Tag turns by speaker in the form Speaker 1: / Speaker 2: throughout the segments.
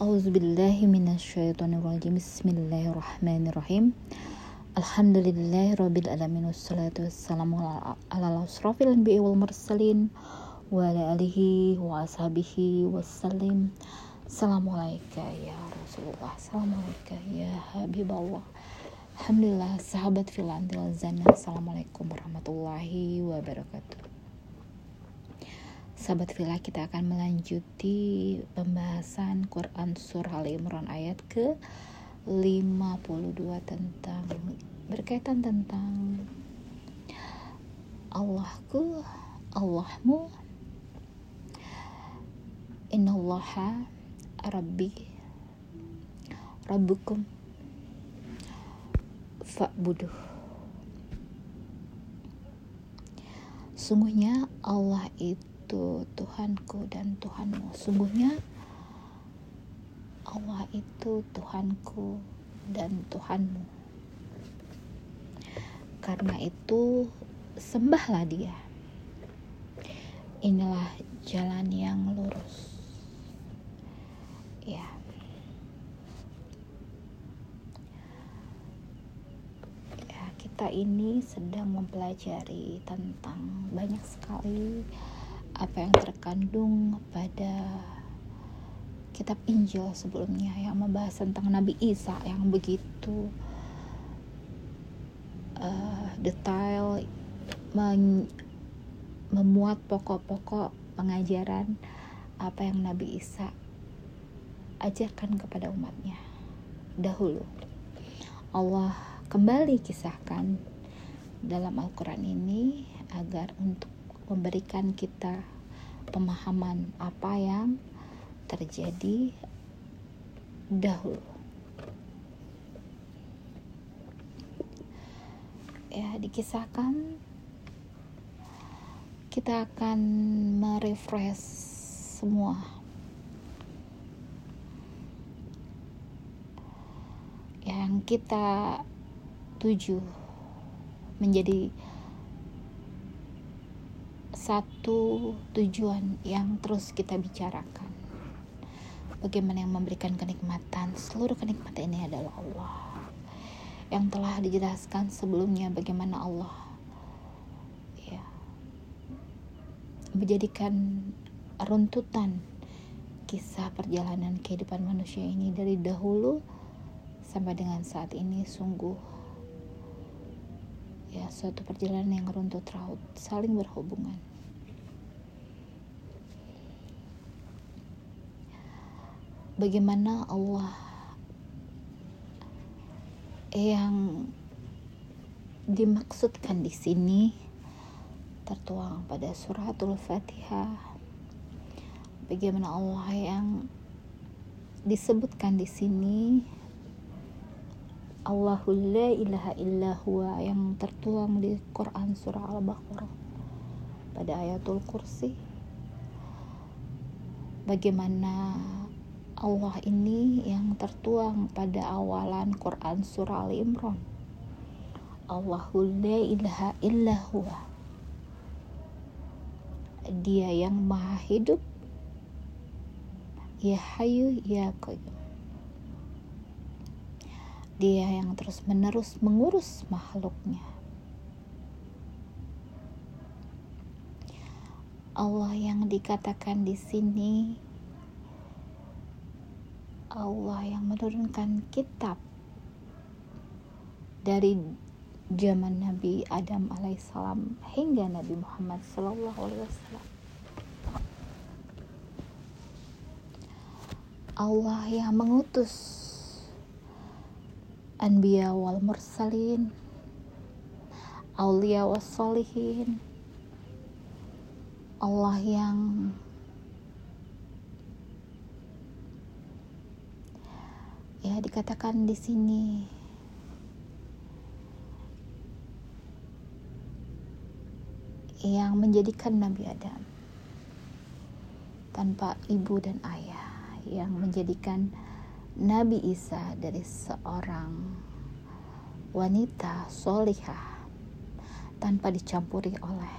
Speaker 1: Auzubillahiminasyaitonirrajim Bismillahirrahmanirrahim Alhamdulillahirrabbilalamin Wassalatu wassalamu ala asrafil anbiya wal mursalin Wa ala alihi wa ashabihi wassalim Assalamualaikum ya Rasulullah Assalamualaikum ya Habiballah Alhamdulillah sahabat filantil zana Assalamualaikum warahmatullahi wabarakatuh Sahabat Villa kita akan melanjuti pembahasan Quran Surah Al Imran ayat ke 52 tentang berkaitan tentang Allahku, Allahmu Innallaha Rabbi Rabbukum Fa'buduh. Sungguhnya Allah itu itu Tuhanku dan Tuhanmu. Sungguhnya Allah itu Tuhanku dan Tuhanmu. Karena itu sembahlah dia. Inilah jalan yang lurus. Ya. Ya, kita ini sedang mempelajari tentang banyak sekali apa yang terkandung pada kitab Injil sebelumnya yang membahas tentang Nabi Isa yang begitu uh, detail memuat pokok-pokok pengajaran apa yang Nabi Isa ajarkan kepada umatnya dahulu. Allah kembali kisahkan dalam Al-Quran ini agar untuk memberikan kita pemahaman apa yang terjadi dahulu. Ya, dikisahkan kita akan merefresh semua yang kita tuju menjadi satu tujuan yang terus kita bicarakan. Bagaimana yang memberikan kenikmatan, seluruh kenikmatan ini adalah Allah. Yang telah dijelaskan sebelumnya bagaimana Allah ya, menjadikan runtutan kisah perjalanan kehidupan manusia ini dari dahulu sampai dengan saat ini sungguh ya suatu perjalanan yang runtut raut saling berhubungan bagaimana Allah yang dimaksudkan di sini tertuang pada suratul Fatihah. Bagaimana Allah yang disebutkan di sini Allahul la ilaha illa huwa yang tertuang di Quran surah Al-Baqarah pada ayatul kursi bagaimana Allah ini yang tertuang pada awalan Quran surah Al Imran. Allahul la ilaha illa huwa. Dia yang maha hidup. Ya hayu ya qayyum. Dia yang terus menerus mengurus makhluknya. Allah yang dikatakan di sini Allah yang menurunkan kitab dari zaman Nabi Adam alaihissalam hingga Nabi Muhammad sallallahu alaihi wasallam. Allah yang mengutus anbiya wal mursalin aulia was solihin Allah yang ya dikatakan di sini. Yang menjadikan Nabi Adam tanpa ibu dan ayah. Yang menjadikan Nabi Isa dari seorang wanita solihah tanpa dicampuri oleh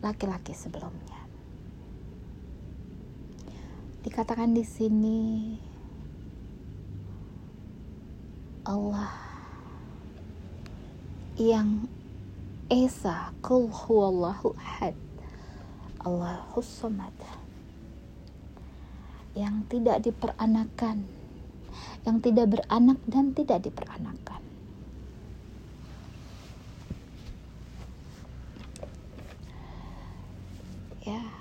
Speaker 1: laki-laki sebelumnya. Dikatakan di sini Allah. Yang Esa Kul huwallahu ahad. Allahus samad. Yang tidak diperanakan. Yang tidak beranak dan tidak diperanakan. Ya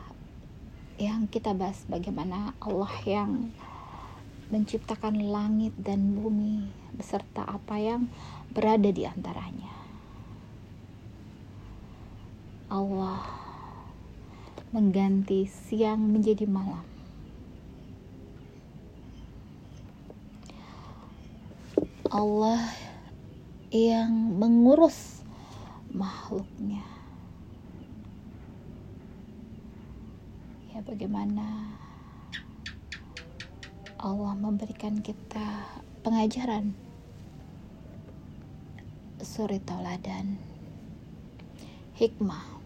Speaker 1: yang kita bahas bagaimana Allah yang menciptakan langit dan bumi beserta apa yang berada di antaranya. Allah mengganti siang menjadi malam. Allah yang mengurus makhluknya. Ya bagaimana Allah memberikan kita pengajaran. Suri tauladan. Hikmah.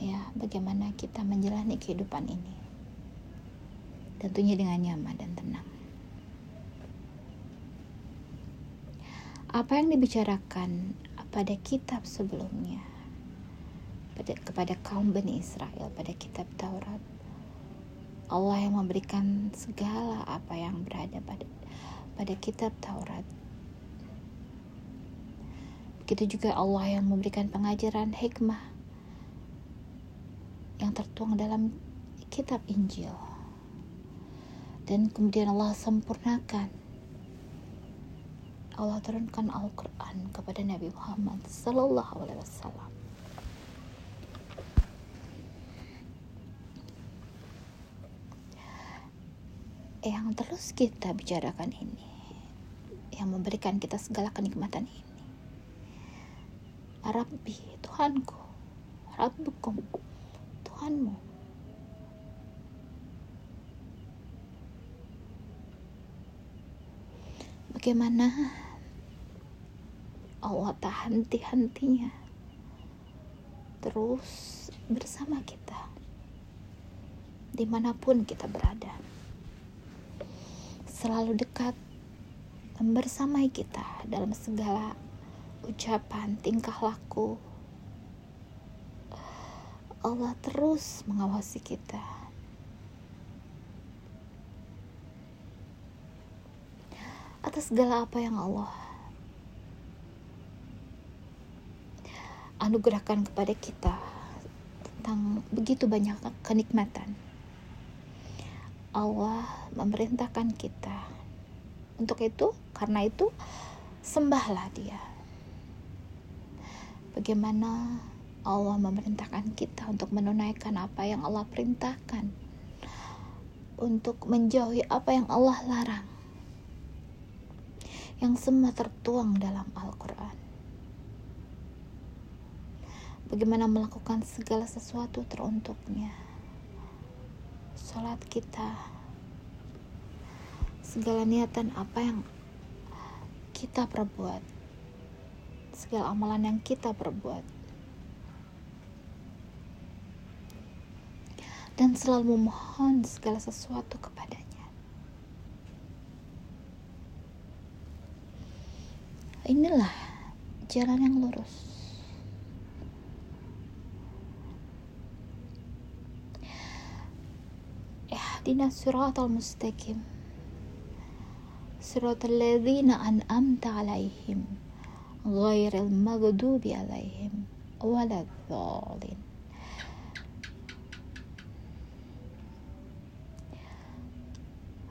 Speaker 1: Ya bagaimana kita menjalani kehidupan ini. Tentunya dengan nyaman dan tenang. Apa yang dibicarakan pada kitab sebelumnya? Pada, kepada kaum Bani Israel pada kitab Taurat Allah yang memberikan segala apa yang berada pada pada kitab Taurat. Begitu juga Allah yang memberikan pengajaran hikmah yang tertuang dalam kitab Injil. Dan kemudian Allah sempurnakan. Allah turunkan Al-Quran kepada Nabi Muhammad Sallallahu Alaihi Wasallam. Yang terus kita bicarakan ini, yang memberikan kita segala kenikmatan ini, Rabbi, Tuhanku, Rabbukum, Tuhanmu. Bagaimana Allah tak henti-hentinya terus bersama kita di mana pun kita berada selalu dekat membersamai kita dalam segala ucapan tingkah laku Allah terus mengawasi kita atas segala apa yang Allah anugerahkan kepada kita tentang begitu banyak kenikmatan. Allah memerintahkan kita untuk itu, karena itu sembahlah Dia. Bagaimana Allah memerintahkan kita untuk menunaikan apa yang Allah perintahkan, untuk menjauhi apa yang Allah larang, yang semua tertuang dalam Al-Quran. Bagaimana melakukan segala sesuatu teruntuknya. Sholat kita segala niatan apa yang kita perbuat segala amalan yang kita perbuat dan selalu memohon segala sesuatu kepadanya inilah jalan yang lurus اهدنا الصراط المستقيم صراط الذين أنأمت عليهم غير المغضوب عليهم ولا الضالين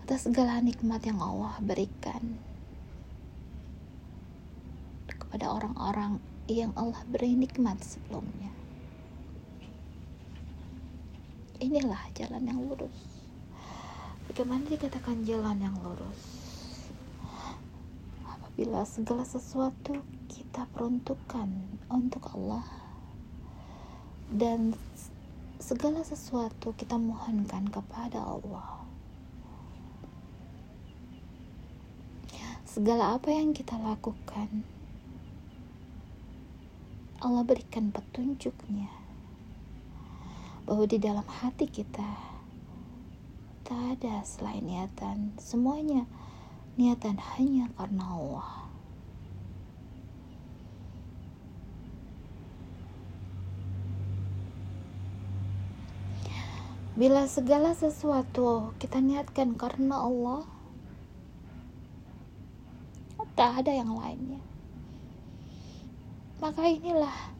Speaker 1: atas segala nikmat yang Allah berikan kepada orang-orang yang Allah beri nikmat sebelumnya. Inilah jalan yang lurus. Bagaimana dikatakan jalan yang lurus? Apabila segala sesuatu kita peruntukkan untuk Allah dan segala sesuatu kita mohonkan kepada Allah. Segala apa yang kita lakukan, Allah berikan petunjuknya. bahwa di dalam hati kita tak ada selain niatan semuanya niatan hanya karena Allah Bila segala sesuatu kita niatkan karena Allah, tak ada yang lainnya. Maka inilah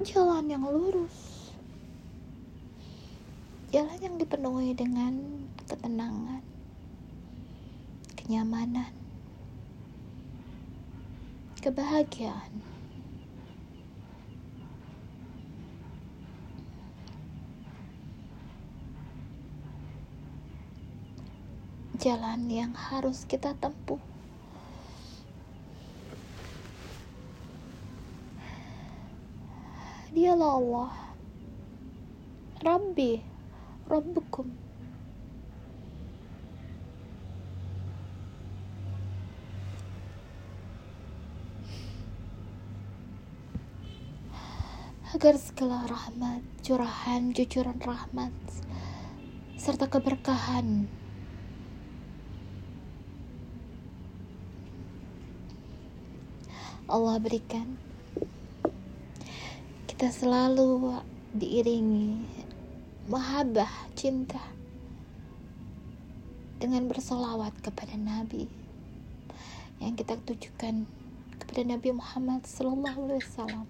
Speaker 1: jalan yang lurus, jalan yang dipenuhi dengan ketenangan, kenyamanan, kebahagiaan. jalan yang harus kita tempuh. Dialah Allah, Rabbi, Rabbukum. agar segala rahmat, curahan, jujuran rahmat, serta keberkahan Allah berikan kita selalu diiringi mahabbah cinta dengan bersolawat kepada Nabi. Yang kita tujukan kepada Nabi Muhammad Sallallahu Alaihi Wasallam.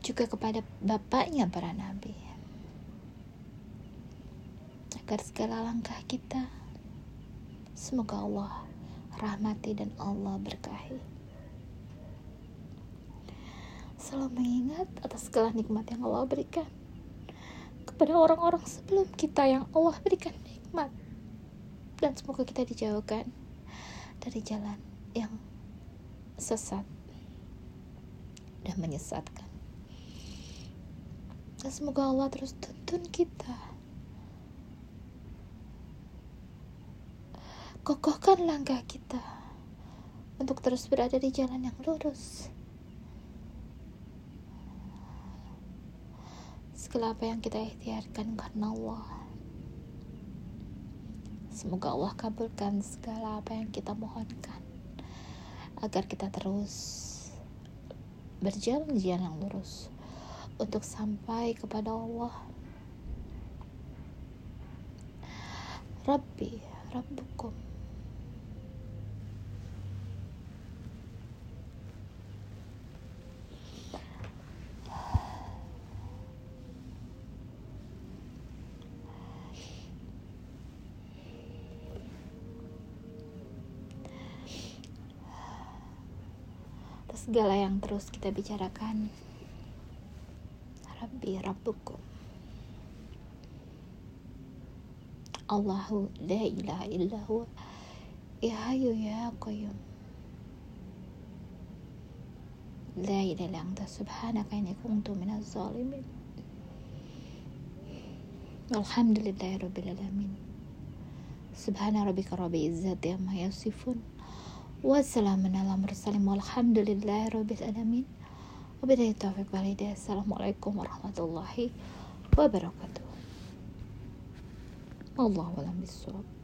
Speaker 1: Juga kepada bapaknya para nabi. Agar segala langkah kita semoga Allah rahmati dan Allah berkahi. Selalu mengingat atas segala nikmat yang Allah berikan kepada orang-orang sebelum kita yang Allah berikan nikmat dan semoga kita dijauhkan dari jalan yang sesat dan menyesatkan. Dan semoga Allah terus tuntun kita kokohkan langkah kita untuk terus berada di jalan yang lurus. Segala apa yang kita ikhtiarkan karena Allah. Semoga Allah kabulkan segala apa yang kita mohonkan agar kita terus berjalan jalan yang lurus untuk sampai kepada Allah. Rabbi, Rabbukum segala yang terus kita bicarakan. Rabbi Rabbukum Allahu la ilaha illa huwa. Ya hayu ya qayyum. La ilaha illa anta subhanaka inni kuntu minaz zalimin. Alhamdulillahi rabbil alamin. Subhana rabbika rabbil izzati amma yasifun Wassalamualaikum warahmatullahi wabarakatuh. Wabillahi taufiq walhidayah. Assalamualaikum warahmatullahi wabarakatuh. Allahu a'lam bishawab.